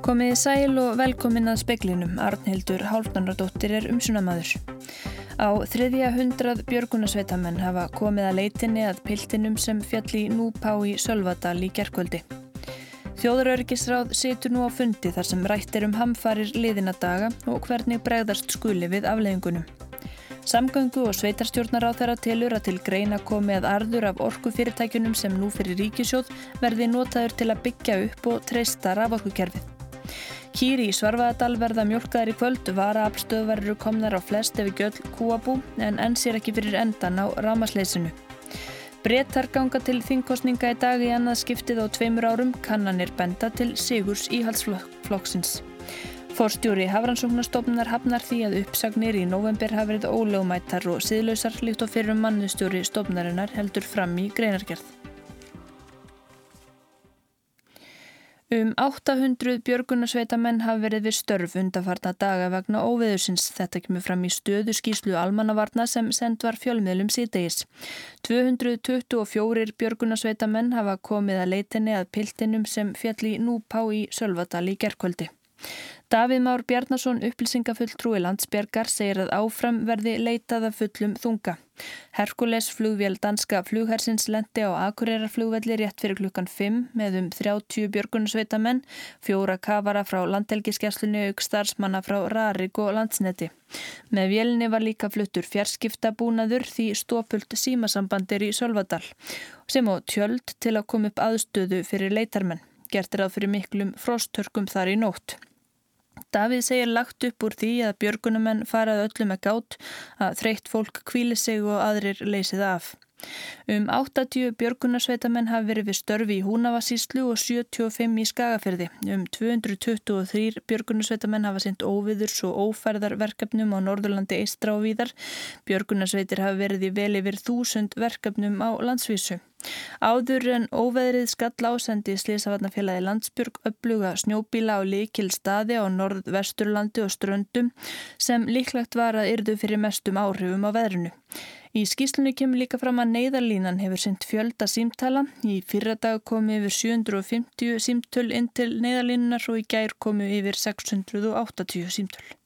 Komiði sæl og velkomin að speklinum. Arnhildur Hálfnarnardóttir er umsunamaður. Á þriðja hundrað björgunasveitamenn hafa komið að leitinni að piltinum sem fjalli núpá í Sölvadal í gerkvöldi. Þjóðarörgisráð situr nú á fundi þar sem rættir um hamfarir liðina daga og hvernig bregðast skuli við afleggingunum. Samgöngu og sveitarstjórnar á þeirra tilur að til greina komi að arður af orkufyrirtækjunum sem nú fyrir ríkisjóð verði notaður til að byggja upp og treysta raforkukerfið. Kýri í Svarfaðadal verða mjölkaðar í kvöld, varaafstöðvar eru komnar á flest ef ekki öll kúabú en enn sér ekki fyrir endan á rámasleysinu. Brettar ganga til þingkostninga í dag í annað skiptið á tveimur árum, kannanir benda til Sigurs íhalsflokksins. Forstjóri Hafrannsóknarstofnunar hafnar því að uppsagnir í november hafa verið ólögumættar og síðlausar líkt og fyrir mannustjóri stofnarinnar heldur fram í greinargerð. Um 800 björgunarsveitamenn hafa verið við störf undanfarna daga vegna óveðursins. Þetta kemur fram í stöðu skýslu almannavarna sem send var fjölmiðlum síðdegis. 224 björgunarsveitamenn hafa komið að leitinni að piltinum sem fjalli núpá í Sölvadal í gerkvöldi. Davíð Már Bjarnason upplýsingafulltrúi landsbergar segir að áfram verði leitað af fullum þunga. Herkules flugvél danska flughersins lendi á Akureyrar-flugvelli rétt fyrir klukkan 5 með um 30 björgunarsveita menn, fjóra kavara frá landhelgiskesslunni auk starfsmanna frá Rarik og Landsneti. Með vélni var líka fluttur fjarskipta búnaður því stópult símasambandir í Sölvadal sem á tjöld til að koma upp aðstöðu fyrir leitarmenn. Gert er að fyrir miklum frosthörkum þar í nótt. Davíð segir lagt upp úr því að björgunumenn farað öllum að gátt að þreytt fólk kvíli sig og aðrir leysið af. Um 80 björgunarsveitamenn hafi verið við störfi í Húnavasíslu og 75 í Skagafyrði. Um 223 björgunarsveitamenn hafa sendt óviðurs og ófærðarverkefnum á Norðurlandi eistra og víðar. Björgunarsveitir hafi verið í vel yfir þúsund verkefnum á landsvísu. Áður en óveðrið skall ásendi Slísavatnafélagi Landsbjörg uppluga snjóbíla á likil staði á norð-vesturlandi og ströndum sem líklagt var að yrðu fyrir mestum áhrifum á veðrinu. Í skýslunni kemur líka fram að neyðarlínan hefur sendt fjölda símtala. Í fyrra dag komu yfir 750 símtöl inn til neyðarlínunar og í gær komu yfir 680 símtöl.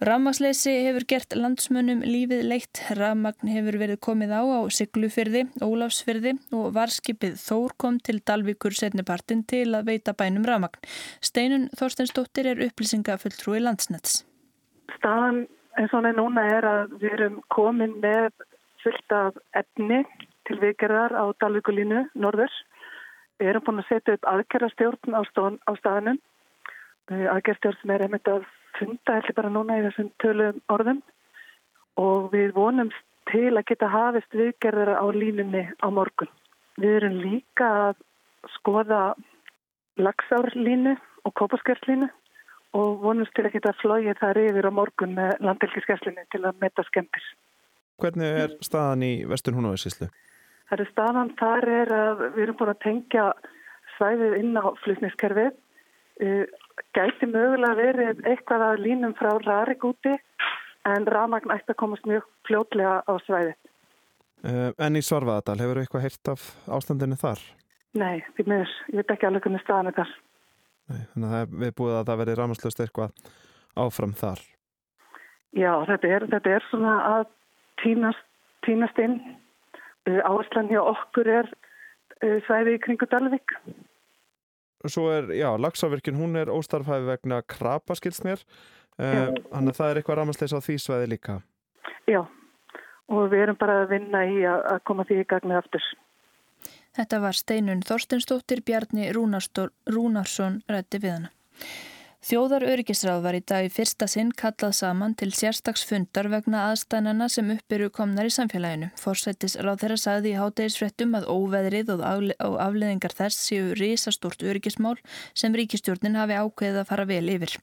Ramagsleysi hefur gert landsmönnum lífið leitt. Ramagn hefur verið komið á á Siglufyrði, Ólafsfyrði og varskipið Þór kom til Dalvíkur setnipartin til að veita bænum Ramagn. Steinun Þorstensdóttir er upplýsingafulltrúi landsnets. Staðan eins og núna er að við erum komin með fullt af efni til viðgerðar á Dalvíkulínu norður. Við erum búin að setja upp aðgerðarstjórn á, á staðinum. Aðgerðarstjórn sem er einmitt að funda hefði bara núna í þessum tölum orðum og við vonum til að geta hafist viðgerðar á línunni á morgun. Við erum líka að skoða lagsárlínu og kópaskjörslínu og vonumst til að geta flóið þar yfir á morgun með landhelgiskesslinu til að metta skemmtis. Hvernig er staðan í Vestur Húnavæðsíslu? Það er staðan þar er að við erum búin að tengja svæðið inn á flutniskerfið. Gæti mögulega verið eitthvað að línum frá Rarik úti en Ramagn ætti að komast mjög fljótlega á svæðið. En í Svarfaðadal, hefur eitthvað heilt af ástandinu þar? Nei, því miður. Ég veit ekki alveg hvernig staðan er þar. Nei, þannig að við búið að það veri rámaslust eitthvað áfram þar. Já, þetta er, þetta er svona að tínast, tínast inn. Áherslan hjá okkur er svæði í kringu Dalvik. Svo er, já, Laxavirkjun, hún er óstarfhæfi vegna krapa, skilst mér. Þannig að það er eitthvað rámasleis á því svæði líka. Já, og við erum bara að vinna í að, að koma því í gagnið aftur. Þetta var Steinun Þorstensdóttir Bjarni Rúnarsson rætti við hana. Þjóðar öryggisráð var í dag í fyrsta sinn kallað saman til sérstaksfundar vegna aðstænana sem uppiru komnar í samfélaginu. Forsættis ráð þeirra sagði í hátegisfrettum að óveðrið og afleðingar þess séu risastort öryggismál sem ríkistjórnin hafi ákveðið að fara vel yfir.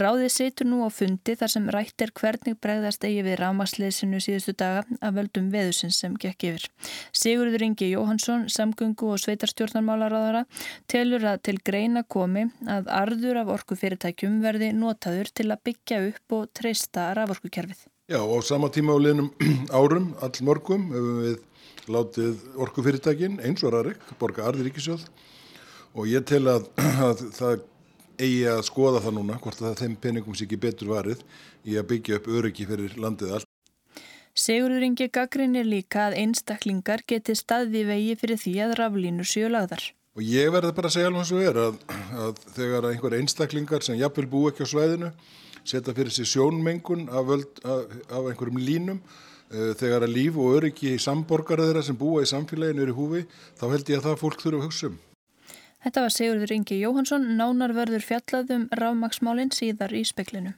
Ráðið situr nú á fundi þar sem rætt er hvernig bregðast eigi við rámasleysinu síðustu daga af völdum veðusins sem gekk yfir. Sigurður Ingi Jóhansson, samgöngu og sveitarstjórnarmálaráðara telur að til greina komi að arður af orku fyrir fyrirtækjum verði notaður til að byggja upp og treysta raforkukerfið. Já, á sama tíma á liðnum árum, all morgum, hefum við látið orkufyrirtækin eins og Rarik, borga arði ríkisjóð og ég tel að, að það eigi að skoða það núna, hvort það þeim peningum sé ekki betur varið í að byggja upp öryggi fyrir landið allt. Sigurður Ingi gaggrinir líka að einstaklingar geti staði vegi fyrir því að raflínur séu lagðar. Og ég verði bara að segja alveg eins og er að, að þegar einhver einstaklingar sem jafnvel bú ekki á svæðinu setja fyrir sig sjónmengun af, völd, af, af einhverjum línum uh, þegar að líf og öryggi í samborgara þeirra sem búa í samfélaginu eru í húfi þá held ég að það fólk þurfa að hugsa um. Þetta var Sigurður Ingi Jóhansson, nánarverður fjallaðum rafmaksmálinn síðar í speklinu.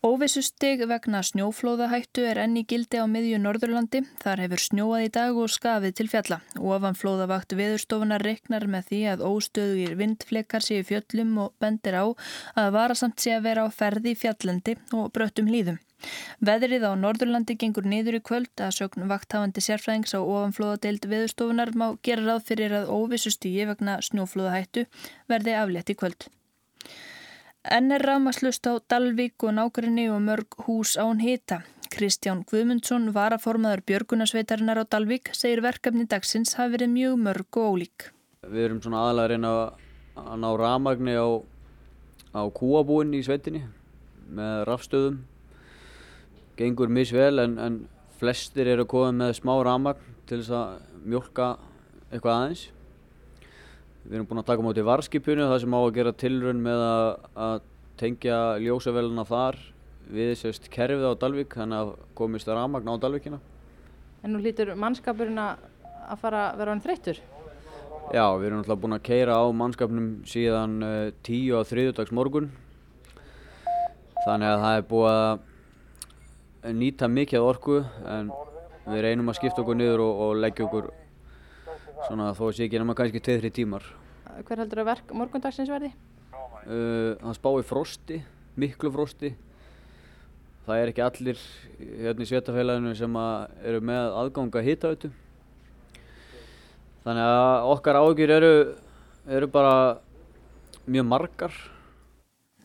Óvissusteg vegna snjóflóðahættu er enni gildi á miðju Norðurlandi. Þar hefur snjóað í dag og skafið til fjalla. Ofanflóðavakt viðurstofunar reknar með því að óstöðugir vindflekkar séu fjöllum og bendir á að varasamt sé að vera á ferði fjallandi og bröttum hlýðum. Veðrið á Norðurlandi gengur niður í kvöld að sögn vakthafandi sérfræðings á ofanflóðadeild viðurstofunar má gera ráð fyrir að óvissustígi vegna snjóflóðahættu verði aflétt í kvöld. Enn er rafmaslust á Dalvík og nákvæmni og mörg hús án hita. Kristján Guðmundsson, varaformaður Björgunarsveitarinnar á Dalvík, segir verkefni dagsins hafi verið mjög mörg og ólík. Við erum svona aðalega að að ná rafmagni á, á kúabúin í sveitinni með rafstöðum. Gengur misvel en, en flestir eru að koma með smá rafmagn til þess að mjölka eitthvað aðeins. Við erum búin að taka móti varskipinu það sem á að gera tilrun með að, að tengja ljósaveluna þar við sérst kerfið á Dalvik þannig að komist að ramagna á Dalvikina. En nú lítur mannskapurinn að fara að vera hann þreyttur? Já, við erum alltaf búin að keira á mannskapnum síðan uh, tíu á þriðdags morgun þannig að það er búið að nýta mikið orku en við reynum að skipta okkur niður og, og leggja okkur svona þó sé ekki nema kannski 2-3 tímar. Hver heldur að verk morgundagsins verði? Uh, það spái frosti, miklu frosti. Það er ekki allir hérna í svetafélaginu sem eru með aðganga hitautu. Þannig að okkar ágjur eru, eru bara mjög margar.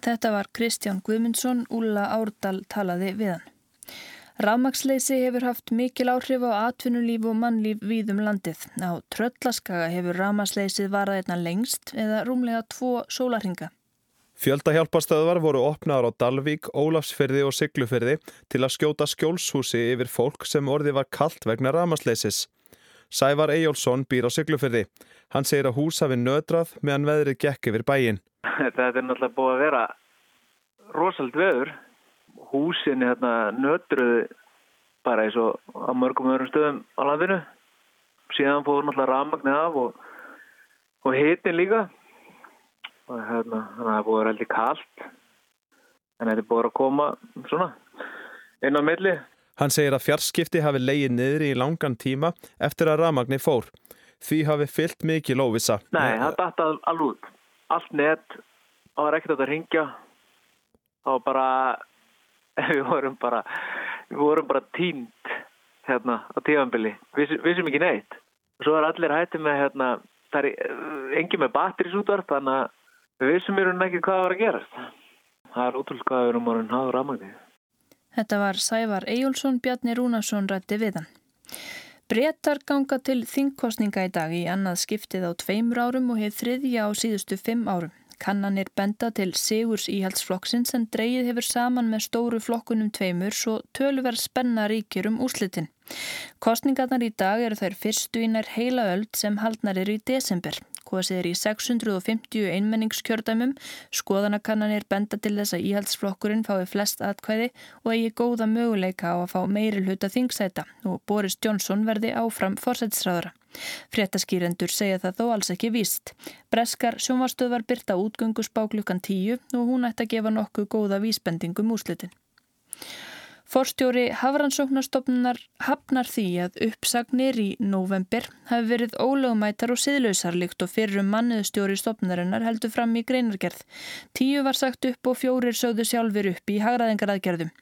Þetta var Kristján Guðmundsson, Úla Árdal talaði við hann. Rafmaksleysi hefur haft mikil áhrif á atvinnulíf og mannlíf víðum landið. Á Tröllaskaga hefur rafmaksleysið varað einna lengst eða rúmlega tvo sólarhinga. Fjöldahjálparstöðvar voru opnaðar á Dalvík, Ólafsfyrði og Siglufyrði til að skjóta skjólshúsi yfir fólk sem orði var kallt vegna rafmaksleysis. Sævar Ejjólfsson býr á Siglufyrði. Hann segir að hús hafi nödrað meðan veðrið gekk yfir bæin. Þetta er náttúrulega búið að vera rosald veður húsin hérna nötruði bara eins og á mörgum öðrum stöðum á landinu. Síðan fóður náttúrulega rafmagnið af og, og hitin líka. Og hérna þannig að það búið að vera heldur kallt en þetta er búið að koma svona inn á milli. Hann segir að fjarskipti hafi leiðið niður í langan tíma eftir að rafmagnið fór. Því hafi fyllt mikið lóvisa Nei, það dætti alveg allt nett það var ekkert að ringja það var bara við vorum bara við vorum bara tínt hérna á tífambili, Viss, vissum ekki neitt. Og svo er allir hætti með hérna, það er engi með batterísútvarp þannig að við í rauninni ekki hvað var að gerast. Það er útrúlega hvað við erum orðin háður rafmagnið Þetta var Sævar Ejjólfsson, Bjarni Rúnarsson rætti við hann. Bretar ganga til þingkostninga í dag í annað skiptið á tveimur árum og hefð þriðja á síðustu fimm árum Kannanir benda til Sigurs íhaldsflokksins en dreyið hefur saman með stóru flokkunum tveimur svo tölverð spenna ríkjur um úslitin. Kostningarnar í dag eru þær fyrstu ínar heila öld sem haldnar eru í desember. Kosið er í 650 einmenningskjördæmum, skoðanakannanir benda til þess að íhaldsflokkurinn fái flest atkvæði og eigi góða möguleika á að fá meiri hluta þingsæta og Boris Johnson verði áfram fórsætsræðara. Fréttaskýrendur segja það þó alls ekki víst. Breskar sjónvarstöðvar byrta útgöngusbá klukkan tíu og hún ætti að gefa nokkuð góða vísbendingum úslitin. Forstjóri Hafrannsóknarstofnunar hafnar því að uppsagnir í november hafi verið ólögumætar og siðlausar líkt og fyrir um manniðstjóri stofnunarinnar heldur fram í greinargerð. Tíu var sagt upp og fjórir sögðu sjálfur upp í hagraðingaraðgerðum.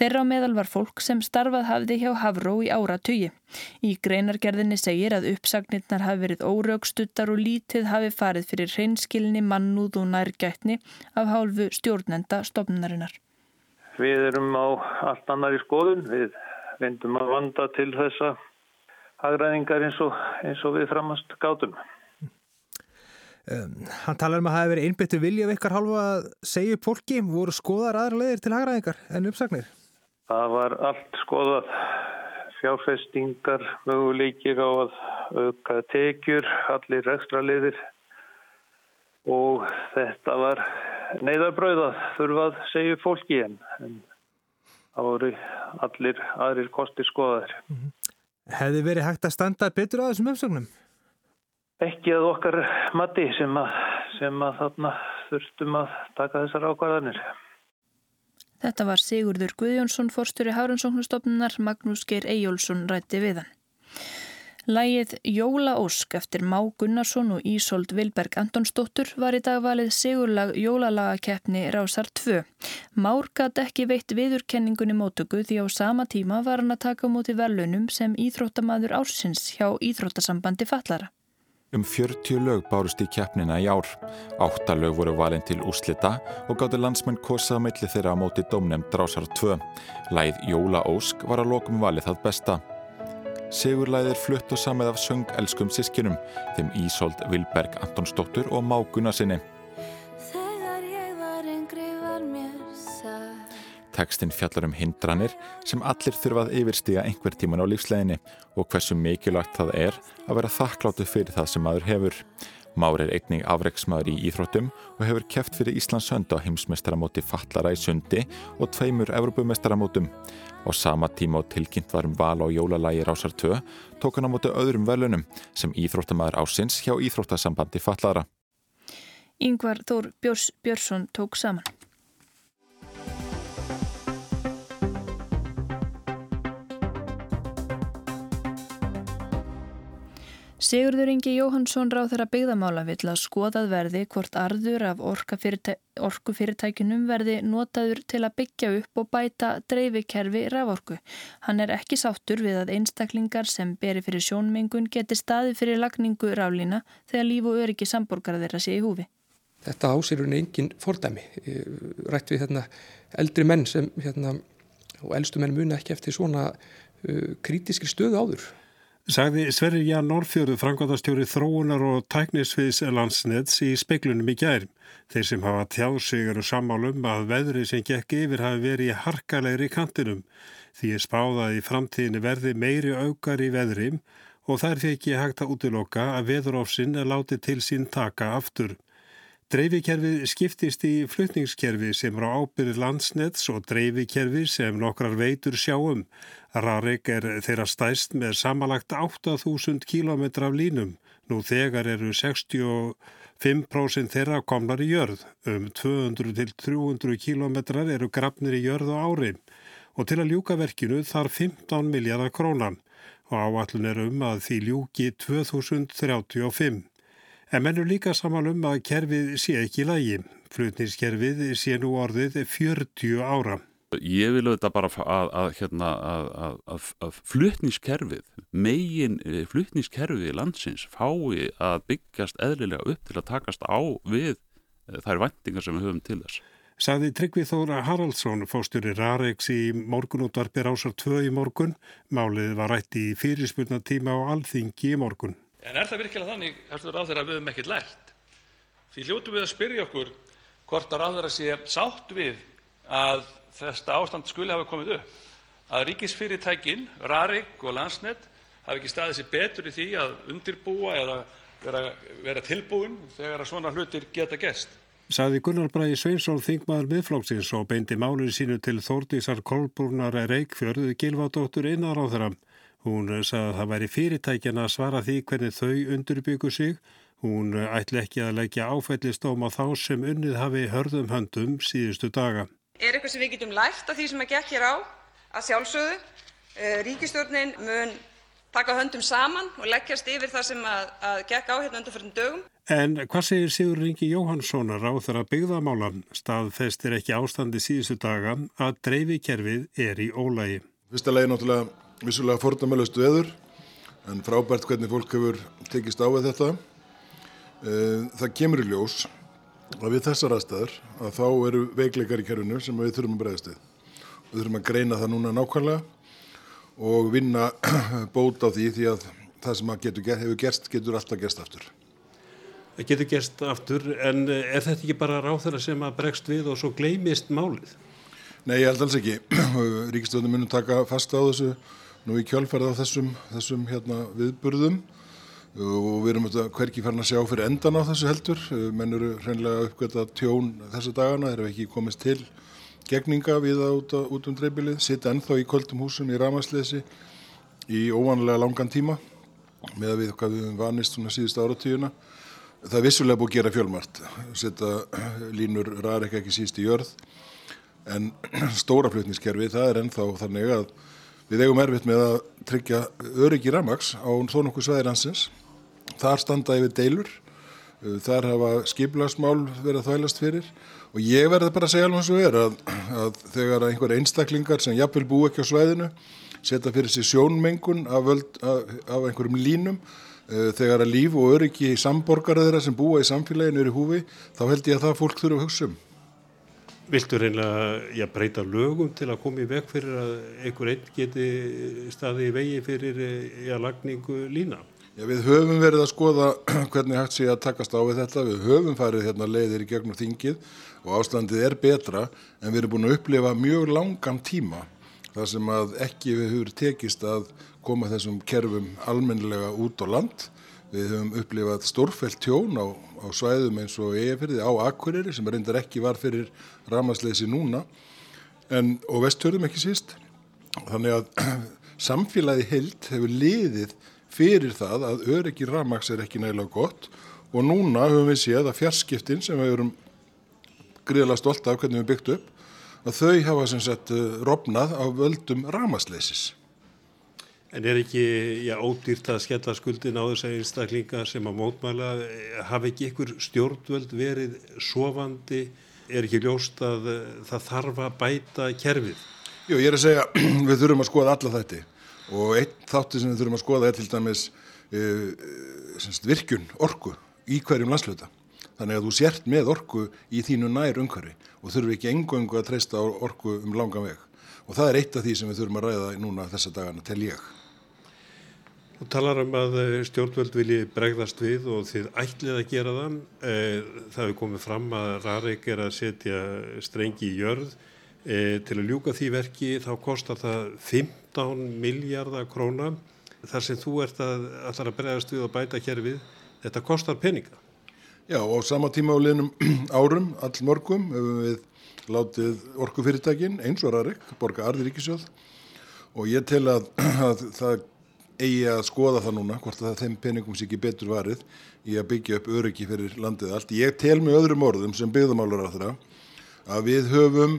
Þeirra á meðal var fólk sem starfað hafði hjá Havró í ára tugi. Í greinargerðinni segir að uppsagnirnar hafi verið óraugstuttar og lítið hafi farið fyrir hreinskilni, mannúð og nærgætni af hálfu stjórnenda stofnunarinnar. Við erum á allt annar í skoðun, við vendum að vanda til þessa hagræðingar eins og, eins og við framast gátum. Um, hann talar um að það hefur verið einbyttu vilja við ykkar halva að segja upp fólki, voru skoðar aðra leðir til hagraðingar en uppsagnir? Það var allt skoðað fjárfestingar, möguleikir á að auka tekjur, allir ekstra liðir og þetta var neyðarbröðað þurfað segju fólki en, en það voru allir aðrir kostir skoðaðir. Mm -hmm. Hefði verið hægt að standa betur á þessum uppsögnum? Ekki að okkar mati sem að, sem að þarna þurftum að taka þessar ákvarðanir. Þetta var Sigurður Guðjónsson, forstjóri Hárensóknustofnunar, Magnús Geir Eyjólfsson rætti við hann. Lægið Jóla Ósk eftir Má Gunnarsson og Ísold Vilberg Antonsdóttur var í dag valið sigurlag jólalagakeppni Rásar 2. Már gæti ekki veitt viðurkenningunni mótöku því á sama tíma var hann að taka múti velunum sem íþróttamaður ársins hjá Íþróttasambandi Fallara. Um 40 lög bárust í keppnina í ár. Átta lög voru valin til úslita og gáttu landsmenn kosað melli þeirra á móti domnefnd Rásar 2. Lægið Jóla Ósk var að lokum valið það besta. Sigurlæðir flutt og samið af söngelskum sískinum, þeim Ísold Vilberg Antonsdóttur og Máguna sinni. Tekstinn fjallar um hindranir sem allir þurfað yfirstíga einhver tíman á lífsleginni og hversu mikilvægt það er að vera þakkláttu fyrir það sem maður hefur. Már er einning afreiksmaður í Íþróttum og hefur keft fyrir Íslands hönda á heimsmeistaramóti Fallara í sundi og tveimur Evrópumeistaramótum. Á sama tíma og tilkynnt var um val á jólalægi Rásar 2 tók hann á móti öðrum velunum sem Íþróttamæður ásins hjá Íþróttasambandi Fallara. Yngvar Þór Björs Björnsson tók saman. Sigurður Ingi Jóhansson ráð þeirra byggðamála vill að skoðað verði hvort arður af orkufyrirtækunum verði notaður til að byggja upp og bæta dreifikerfi raforku. Hann er ekki sáttur við að einstaklingar sem beri fyrir sjónmengun geti staði fyrir lagningu raflína þegar líf og öryggi samborgar þeirra sé í húfi. Þetta ásýrun er engin fordæmi. Rætt við hérna, eldri menn sem hérna, og eldstu menn muni ekki eftir svona uh, krítiskri stöðu áður. Sagði Sverrir Ján Norrfjörðu frangvandastjóri þróunar og tæknisviðs landsneds í speiklunum í gær. Þeir sem hafa tjáð sig eru sammálum að veðri sem gekk yfir hafi verið í harkalegri kantinum. Því er spáðað í framtíðinu verði meiri aukar í veðrim og þær fekk ég hægt að útiloka að veðurófsinn er látið til sín taka aftur. Dreifikerfið skiptist í flutningskerfi sem er á ábyrði landsnets og dreifikerfi sem nokkrar veitur sjáum. Rarik er þeirra stæst með samalagt 8000 km af línum. Nú þegar eru 65% þeirra komnar í jörð. Um 200-300 km eru grafnir í jörð á ári. Og til að ljúka verkinu þarf 15 miljardar krónan og áallun er um að því ljúki 2035. En menn er líka saman um að kerfið sé ekki í lagi. Flutningskerfið sé nú orðið 40 ára. Ég vil auðvitað bara að, að, hérna, að, að flutningskerfið, megin eh, flutningskerfið landsins fái að byggjast eðlilega upp til að takast á við eh, þær vendingar sem við höfum til þess. Saði Tryggvið Þóra Haraldsson, fósturi Raregs í morgunútvarpir ásar 2 í morgun. Málið var rætt í fyrirspurnatíma á alþingi í morgun. En er það virkilega þannig, hertur ráðherra, að við höfum ekkert lært? Því hljótu við að spyrja okkur hvort ráðherra sé sátt við að þetta ástand skuli hafa komið upp. Að ríkisfyrirtækin, Rarik og Landsnet, hafi ekki staðið sér betur í því að undirbúa eða vera, vera tilbúin þegar svona hlutir geta gest. Saði Gunnar Bræði Sveinsson þingmaður miðflóksins og beindi málinu sínu til Þórdísar Kolbrúnar Reykjörðu Gilvardóttur einar á þeirra. Hún sagði að það væri fyrirtækjana að svara því hvernig þau undirbyggu sig. Hún ætli ekki að leggja áfællistóm á þá sem unnið hafi hörðum höndum síðustu daga. Er eitthvað sem við getum lært af því sem að gekk hér á að sjálfsögðu. Ríkistjórnin mun taka höndum saman og leggjast yfir það sem að, að gekk á hérna undir fyrir dögum. En hvað segir Sigur Ringi Jóhanssonar á þeirra byggðamálan? Staðfest er ekki ástandi síðustu daga að dreifikerfið er í ólægi. Fyrsta lagi náttúrulega vissulega fordamælust veður en frábært hvernig fólk hefur tekist á við þetta. Það kemur í ljós að við þessar aðstæður að þá eru veikleikar í kerfinu sem við þurfum að bregðast við. Við þurfum að greina það núna nákvæmlega og vinna bót á því því að það sem getur, hefur gerst getur alltaf gerst aftur. Það getur gerst aftur en er þetta ekki bara ráð þeirra sem að bregst við og svo gleymist málið? Nei, ég held alls ekki. Ríkistöðunum munum taka fasta á þessu nú í kjálfærið á þessum, þessum hérna, viðburðum og við erum hverki farin að sjá fyrir endan á þessu heldur. Menn eru hreinlega uppgötta tjón þessa dagana, þeir eru ekki komist til gegninga við það út, út um dreifbilið, sitta ennþá í kvöldum húsum í ramasleysi í óvanlega langan tíma með að við hvað við höfum vanist svona síðust áratíuna. Það er vissulega búið að gera fjölmart, setja línur ræðir ekki síst í jörð en stóra flutniskerfi það er ennþá þannig að við eigum erfitt með að tryggja öryggi ramags á þó nokkuð sveðir hansins. Þar standa yfir deilur, þar hafa skiplagsmál verið að þvælast fyrir og ég verði bara að segja alveg eins og er að, að þegar einhver einstaklingar sem jafnvel bú ekki á sveðinu setja fyrir sig sjónmengun af, völd, af, af einhverjum línum uh, þegar að líf og öryggi í samborgara þeirra sem búa í samfélaginu eru í húfi þá held ég að það fólk þurfa að hugsa um. Viltu reynilega breyta lögum til að koma í veg fyrir að einhver einn geti staði í vegi fyrir já, lagningu lína? Já, við höfum verið að skoða hvernig hægt sé að takast á við þetta. Við höfum farið hérna leiðir í gegnum þingið og ástandið er betra en við erum búin að upplifa mjög langan tíma þar sem að ekki við höfum tekist að koma þessum kerfum almennilega út á land. Við höfum upplifað stórfælt tjón á, á svæðum eins og EFirði á Akureyri sem reyndar ekki var fyrir ramasleysi núna en, og vesthörðum ekki síst. Þannig að samfélagi held hefur liðið fyrir það að öryggi ramags er ekki nægilega gott og núna höfum við séð að fjarskiptin sem við erum gríðilega stolt af hvernig við byggt upp að þau hafa sem sagt robnað á völdum ramasleysis. En er ekki já, ódýrt að skella skuldin á þess að einstaklinga sem að mótmæla, hafi ekki ykkur stjórnvöld verið sofandi, er ekki ljóst að það þarf að bæta kerfið? Jú, ég er að segja, við þurfum að skoða alla þetta og einn þáttu sem við þurfum að skoða er til dæmis uh, sagt, virkun, orku í hverjum landsluta. Þannig að þú sért með orku í þínu nær umhverfi og þurfum ekki engöngu að treysta orku um langan veg. Og það er eitt af því sem við þurfum að ræða núna þessa dagana, tel ég. Þú talar um að stjórnvöld vilji bregðast við og þið ætlið að gera það. Það hefur komið fram að Rarik er að setja strengi í jörð. Til að ljúka því verki þá kostar það 15 miljardar króna. Þar sem þú ert að, að bregðast við og bæta kerfið, þetta kostar peninga. Já og sama tíma á liðnum árum, all morgum, hefum við látið orkufyrirtækin eins og Rarik, borga arði ríkisjóð og ég tel að, að það eigi að skoða það núna, hvort að þeim peningum sé ekki betur varið í að byggja upp öryggi fyrir landið allt. Ég tel með öðrum orðum sem byggðumálur á þeirra að við höfum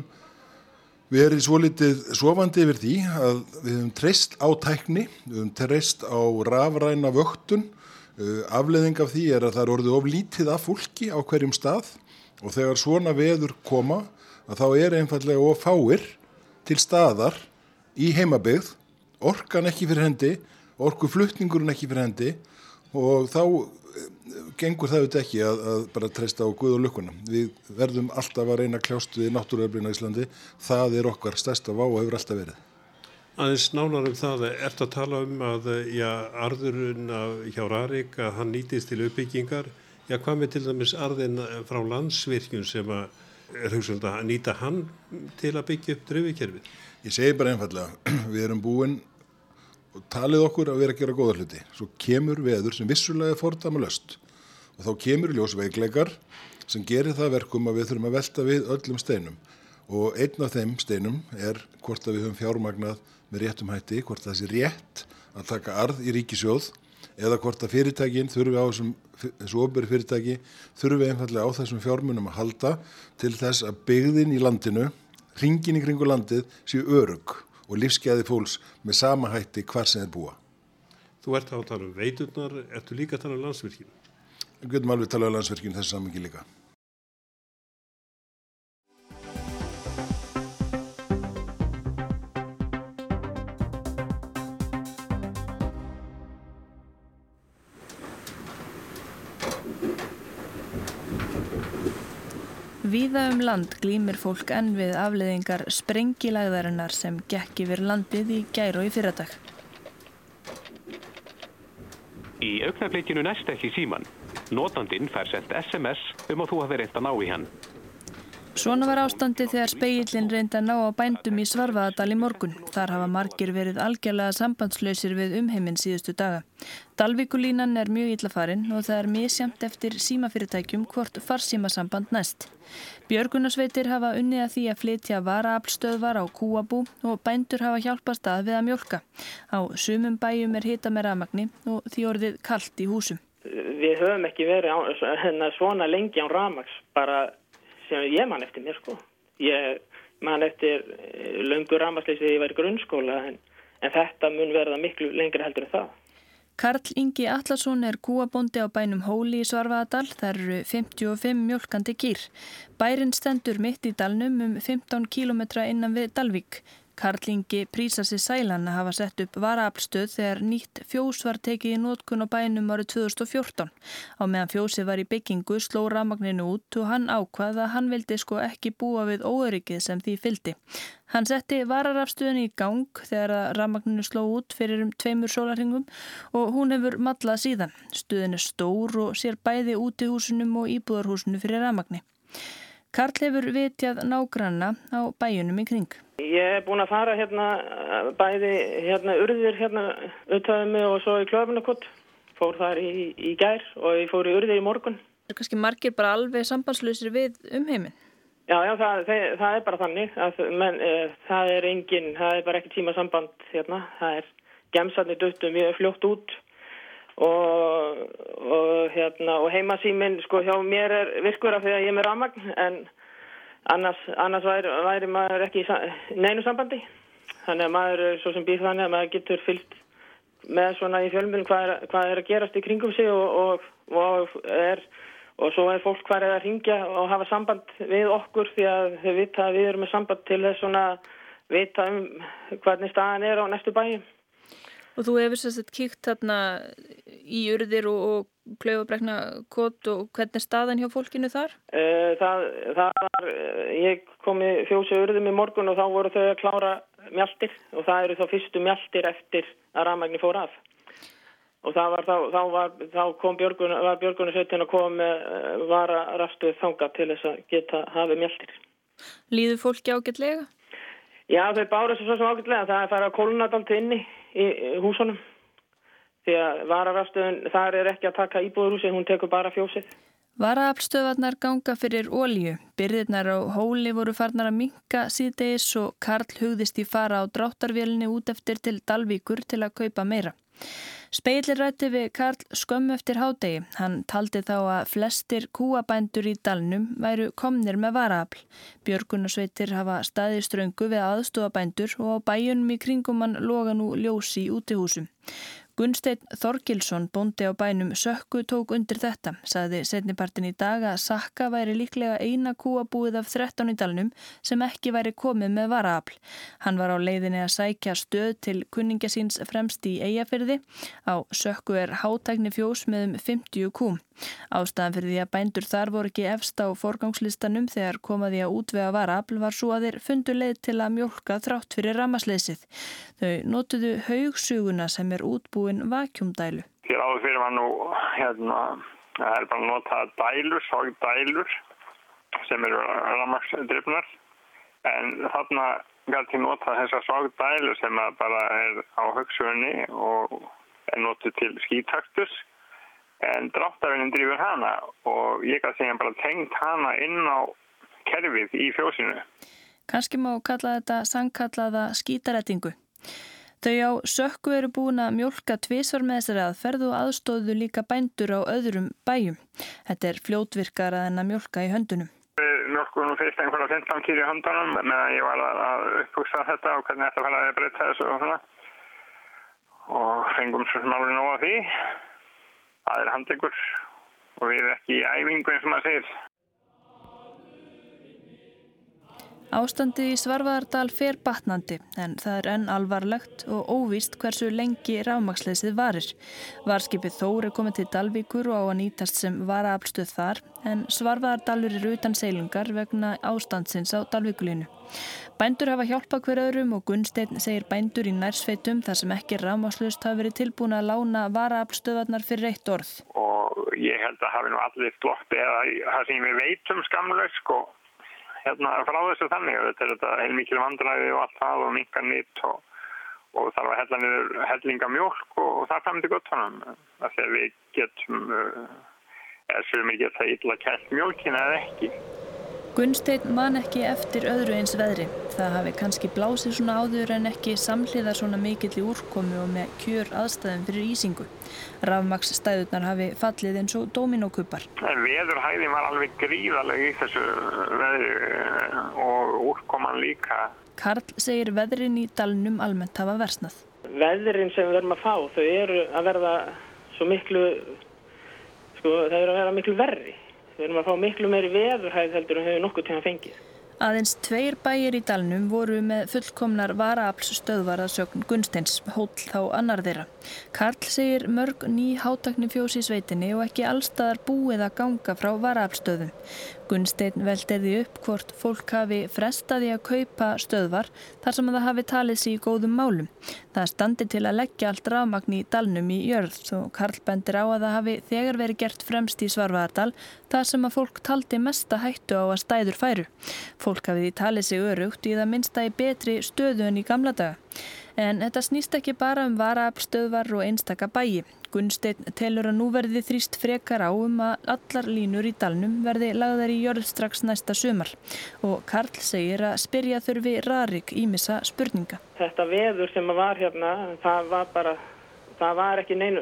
verið svo litið sofandi yfir því að við höfum treyst á tækni, við höfum treyst á rafræna vöktun afleðing af því er að það er orðið of lítið af fólki á hverjum stað og þegar svona veður koma að þá er einfallega of fáir til staðar í heimabegð orkan ekki fyrir hendi orku flutningurinn ekki fyrir hendi og þá gengur það auðvitað ekki að, að bara treysta á Guð og lukkuna. Við verðum alltaf að reyna kljást við náttúruöflina í Íslandi það er okkar stærsta vá og hefur alltaf verið. Aðeins nánar um það, ert að tala um að já, arðurinn hjá Rarik að hann nýtist til uppbyggingar. Já, hvað með til dæmis arðin frá landsvirkjun sem að að nýta hann til að byggja upp dröfikerfið? Ég segi bara einfallega, við erum búin og talið okkur að vera að gera góða hluti. Svo kemur veður sem vissulega er fordama löst og þá kemur ljósveikleikar sem gerir það verkum að við þurfum að velta við öllum steinum. Og einn af þeim steinum er hvort að við höfum fjármagnað með réttum hætti, hvort það sé rétt að taka arð í ríkisjóð eða hvort að fyrirtækin þurfi á þessum, þessu ofberi fyrirtæki þurfi einfallega á þessum fjármunum að halda til þess að byggðin í landinu, ringin í kringu landið séu örug og lífskeiði fólks með sama hætti hvar sem þeir búa. Þú ert að tala um veiturnar, ertu líka að tala um landsvirkjum? Við getum alveg talað um landsvirkjum þessu samingi líka. Víða um land glýmir fólk enn við afleðingar sprengilagðarinnar sem gekk yfir landið í gæru og í fyrradag. Í augnablikinu næst ekki síman. Notandinn fær sendt SMS um að þú hafi reynt að ná í hann. Svona var ástandi þegar speillin reyndi að ná á bændum í Svarfaðadal í morgun. Þar hafa margir verið algjörlega sambandslausir við umheiminn síðustu daga. Dalvíkulínan er mjög illafarin og það er misjamt eftir símafyrirtækjum hvort farsímasamband næst. Björgunarsveitir hafa unnið að því að flytja varaaflstöðvar á kúabú og bændur hafa hjálpast að við að mjölka. Á sumum bæjum er hita með ramagni og því orðið kallt í húsum. Við höfum ekki verið á, svona lengi án ramags, bara sem ég man eftir mér sko. Ég man eftir löngu ramasleysi þegar ég var í grunnskóla en, en þetta mun verða miklu lengri heldur en það. Karl Ingi Allarsson er kúabóndi á bænum Hóli í Svarfaðadal. Það eru 55 mjölkandi kýr. Bærin stendur mitt í dalnum um 15 km innan við Dalvík. Karl Ingi prísa sér sælan hafa sett upp varaaflstöð þegar nýtt fjós var tekið í nótkun á bænum árið 2014. Á meðan fjósið var í byggingu sló ramagninu út og hann ákvað að hann vildi sko ekki búa við óöryggið sem því fyldi. Hann setti vararafstöðin í gang þegar ramagninu sló út fyrir um tveimur sólarhingum og hún hefur matlað síðan. Stöðin er stór og sér bæði út í húsunum og íbúðarhúsinu fyrir ramagni. Karl hefur vitjað nágranna á bæjunum í kring. Ég er búin að fara hérna bæði hérna urðir hérna auðvitaðið mig og svo í klöfunarkott. Fór þar í, í gær og ég fór í urðir í morgun. Það er kannski margir bara alveg sambandslausir við umheiminn. Já, já, það, það, það er bara þannig. Að, menn, e, það er engin, það er bara ekki tíma samband hérna. Það er gemsarnir döttu mjög fljótt út og, og, hérna, og heimasýminn sko hjá mér er virkur af því að ég er með ramagn en annars, annars væri, væri maður ekki í neinu sambandi. Þannig að maður er svo sem býð þannig að maður getur fyllt með svona í fjölmjölum hvað, hvað er að gerast í kringum sig og, og er og svo er fólk hver eða að ringja og hafa samband við okkur því að þau vita að við erum með samband til þess svona vita um hvernig staðan er á næstu bæjum. Og þú hefur sérstætt kíkt þarna í urðir og, og klaufabrekna kott og hvernig staðan hjá fólkinu þar? Það, það var, ég kom í fjósi urðum í morgun og þá voru þau að klára mjaltir og það eru þá fyrstu mjaltir eftir að rafmægni fór af. Og það var þá, þá, var, þá kom Björgun, var Björgunarsveitin að koma með vara rafstuð þanga til þess að geta hafið mjaltir. Líður fólki ágætlega? Já, þau bára sér svo sem ágætlega. Það er að fara að kólna allt inni í húsunum. Því að vararafstöðun, þar er ekki að taka íbúðurhúsið, hún tekur bara fjósið. Varaafstöðvarnar ganga fyrir ólju. Byrðirnar á hóli voru farnar að minka síðdegis og Karl hugðist í fara á dráttarvélni út eftir til Dalvíkur til að kaupa meira. Speilir rætti við Karl skömm eftir hádegi. Hann taldi þá að flestir kúabændur í dalnum væru komnir með varaafl. Björgunarsveitir hafa staði ströngu við aðstofabændur og bæjunum í kringum hann loga nú ljósi í útihúsum. Gunsteinn Þorgilsson, bóndi á bænum Sökku, tók undir þetta. Saði setnipartin í dag að Sakka væri líklega eina kúabúið af 13 í dalnum sem ekki væri komið með varaafl. Hann var á leiðinni að sækja stöð til kunninga síns fremst í eigafyrði. Á Sökku er hátækni fjós með um 50 kúm. Ástæðan fyrir því að bændur þar voru ekki efst á forgangslistanum þegar komaði að útvega varaafl var svo að þeir fundu leið til að mjölka þrátt fyrir ramasleysið. Þau notuðu haugsuguna sem er útbúin vakjumdælu. Hér áður fyrir var nú, hérna, það er bara að nota dælur, sogdælur sem eru ramagsdrifnar en þarna gæti nota þessar sogdælur sem bara er á hugsugunni og er notið til skítaktus en dráttarvinnin drýfur hana og ég gæti segja bara tengt hana inn á kerfið í fjósinu. Kanski má kalla þetta sangkallaða skítarettingu. Þau á sökku eru búin að mjölka tvísvar með þessari aðferð og aðstóðu líka bændur á öðrum bæjum. Þetta er fljótvirkara en að mjölka í höndunum. Mjölkunum fyrst einhverja 15 kýri í höndunum meðan ég var að upphugsa þetta og hvernig þetta fælaði að breytta þessu og svona og fengum svo sem alveg nóga því það er handlegur og við erum ekki í æfingu eins og maður segir. Ástandi í Svarvaðardal fer batnandi en það er enn alvarlegt og óvíst hversu lengi rámaksleysið varir. Varskipið Þór er komið til Dalvíkur og á að nýtast sem varaaflstöð þar en Svarvaðardalur er utan seilingar vegna ástandsins á Dalvíkulínu. Bændur hafa hjálpa hver öðrum og Gunnstein segir bændur í nærsveitum þar sem ekki rámakslust hafa verið tilbúin að lána varaaflstöðarnar fyrir eitt orð. Og ég held að hafi nú allir slott eða það sem við veitum skamlaug sko hérna frá þessu þannig þetta er þetta heilmikil vandræði og allt það og minka nýtt og, og þarf að hella niður hellinga mjölk og, og það er það gott honum að við getum eða sem við getum það illa kælt mjölkina eða ekki Gunnstein man ekki eftir öðru eins veðri. Það hafi kannski blásið svona áður en ekki samhliða svona mikill í úrkomi og með kjör aðstæðum fyrir ísingu. Rafmaksstæðunar hafi fallið eins og dominókupar. Veðurhæðin var alveg gríðaleg í þessu veðri eh, og úrkoman líka. Karl segir veðrin í dalnum almennt hafa versnað. Veðrin sem við verðum að fá þau eru að verða svo miklu, sko það eru að verða miklu verri. Við erum að fá miklu meiri veðurhæð heldur en hefur nokkuð tíma fengið. Aðeins tveir bæir í dalnum voru með fullkomnar varaafls stöðvaraðsögn Gunsteins, hóll þá annar þeirra. Karl segir mörg ný hátakni fjós í sveitinni og ekki allstaðar búið að ganga frá varaaflstöðum. Gunstein veldiði upp hvort fólk hafi frestaði að kaupa stöðvar þar sem það hafi talið sér í góðum málum. Það standi til að leggja allt rafmagn í dalnum í jörð og Karl bendir á að það hafi þegar verið gert fremst í Svarvaðardal þar sem að fólk taldi mesta hættu á að stæður færu. Fólk hafið í talið sig örugt í það minnsta í betri stöðu en í gamla daga. En þetta snýst ekki bara um varaafstöðvar og einstaka bæi. Gunnstein telur að nú verði þrýst frekar á um að allar línur í dalnum verði lagðar í jörð strax næsta sömar. Og Karl segir að spyrja þurfi Rarik ímissa spurninga. Þetta veður sem var hérna, það var bara, það var ekki nein,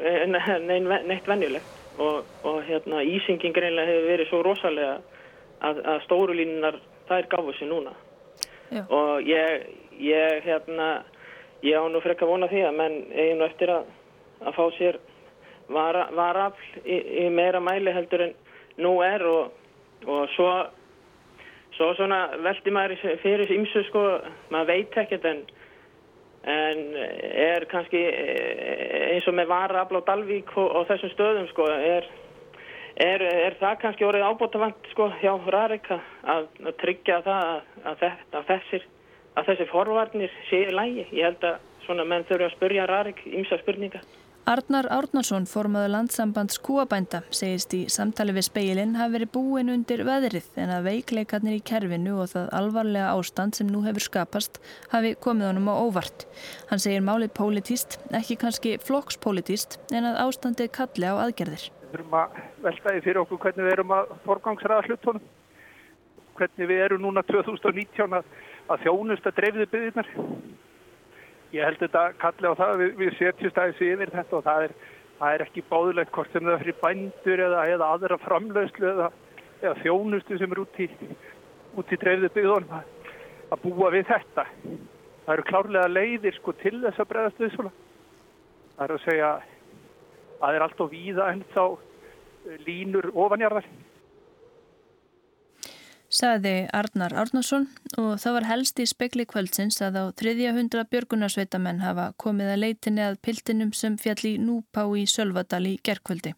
nein, neitt venjulegt. Og, og hérna ísingin greinlega hefur verið svo rosalega að, að stórulínunar þær gáfu sér núna Já. og ég, ég hérna ég á nú frekka vona því að menn eiginu eftir að, að fá sér vara, varafl í, í meira mæli heldur en nú er og, og svo svo svona veldi maður fyrir ímsu sko, maður veit ekkert en en er kannski eins og með varafl á Dalvík og, og þessum stöðum sko er Er, er það kannski orðið ábútafant sko, hjá Rarika að, að tryggja það að, að, að þessir, þessir forvarnir séu lægi? Ég held að svona menn þurfa að spurja Rarik ímsa spurninga. Arnar Árnarsson, formaður landsambands kúabænda, segist í samtali við speilin hafi verið búin undir veðrið en að veikleikarnir í kerfinu og það alvarlega ástand sem nú hefur skapast hafi komið honum á óvart. Hann segir málið pólitíst, ekki kannski flokkspólitíst en að ástandið kalli á aðgerðir þurfum að veltaði fyrir okkur hvernig við erum að forgangsraða hlutunum hvernig við erum núna 2019 að, að þjónust að dreifðu byggðirnar. Ég held þetta kalli á það við, við setjumst aðeins yfir þetta og það er, það er ekki báðulegt hvort sem það fyrir bændur eða, eða aðra framlöðslu eða, eða þjónustu sem er út í, út í dreifðu byggðunum að, að búa við þetta. Það eru klárlega leiðir sko til þess að bregðast við svona. Það er að segja það er allt og víða en þá eh, línur ofanjarðar. Saði Arnar Árnarsson og það var helst í spekli kvöldsins að á 300 björgunarsveitamenn hafa komið að leitinni að piltinum sem fjall í Núpá í Sölvadal í gerkvöldi.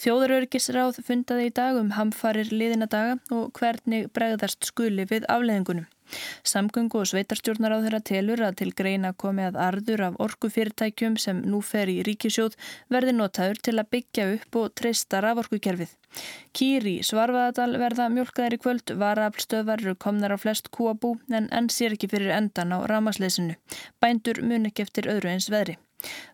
Þjóðurörgisráð fundaði í dag um hamfarir liðina daga og hvernig bregðast skuli við afleðingunum. Samgöngu og sveitarstjórnar á þeirra telur að til greina komi að arður af orkufyrirtækjum sem nú fer í ríkisjóð verði notaður til að byggja upp og treysta raforkukerfið. Kýri Svarfaðadal verða mjölkaðir í kvöld, varaflstöðvar eru komnar á flest kúabú en enn sér ekki fyrir endan á ramasleysinu. Bændur mun ekki eftir öðru eins veðri.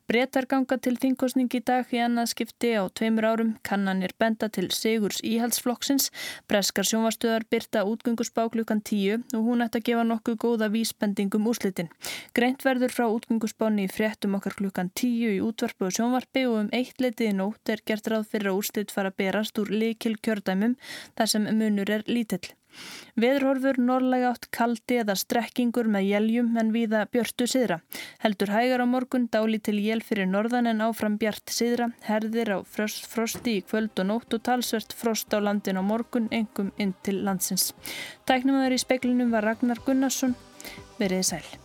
Bretar ganga til þingkostning í dag í annað skipti á tveimur árum, kannanir benda til Sigurs Íhaldsflokksins, breskar sjónvarstöðar byrta útgöngusbá klukkan tíu og hún ætti að gefa nokkuð góða vísbendingum úslitin. Greint verður frá útgöngusbáni í fréttum okkar klukkan tíu í útvarpu og sjónvarpi og um eitt letið í nótt er gert ráð fyrir að úslit fara að berast úr likil kjördæmum þar sem munur er lítill. Veðurhorfur norrlega átt kaldi eða strekkingur með jæljum en viða björtu siðra. Heldur hægar á morgun dáli til jél fyrir norðan en áfram bjart siðra, herðir á frost, frosti í kvöld og nótt og talsvert frost á landin á morgun, engum inn til landsins. Tæknum aður í speklinum var Ragnar Gunnarsson. Verið sæl.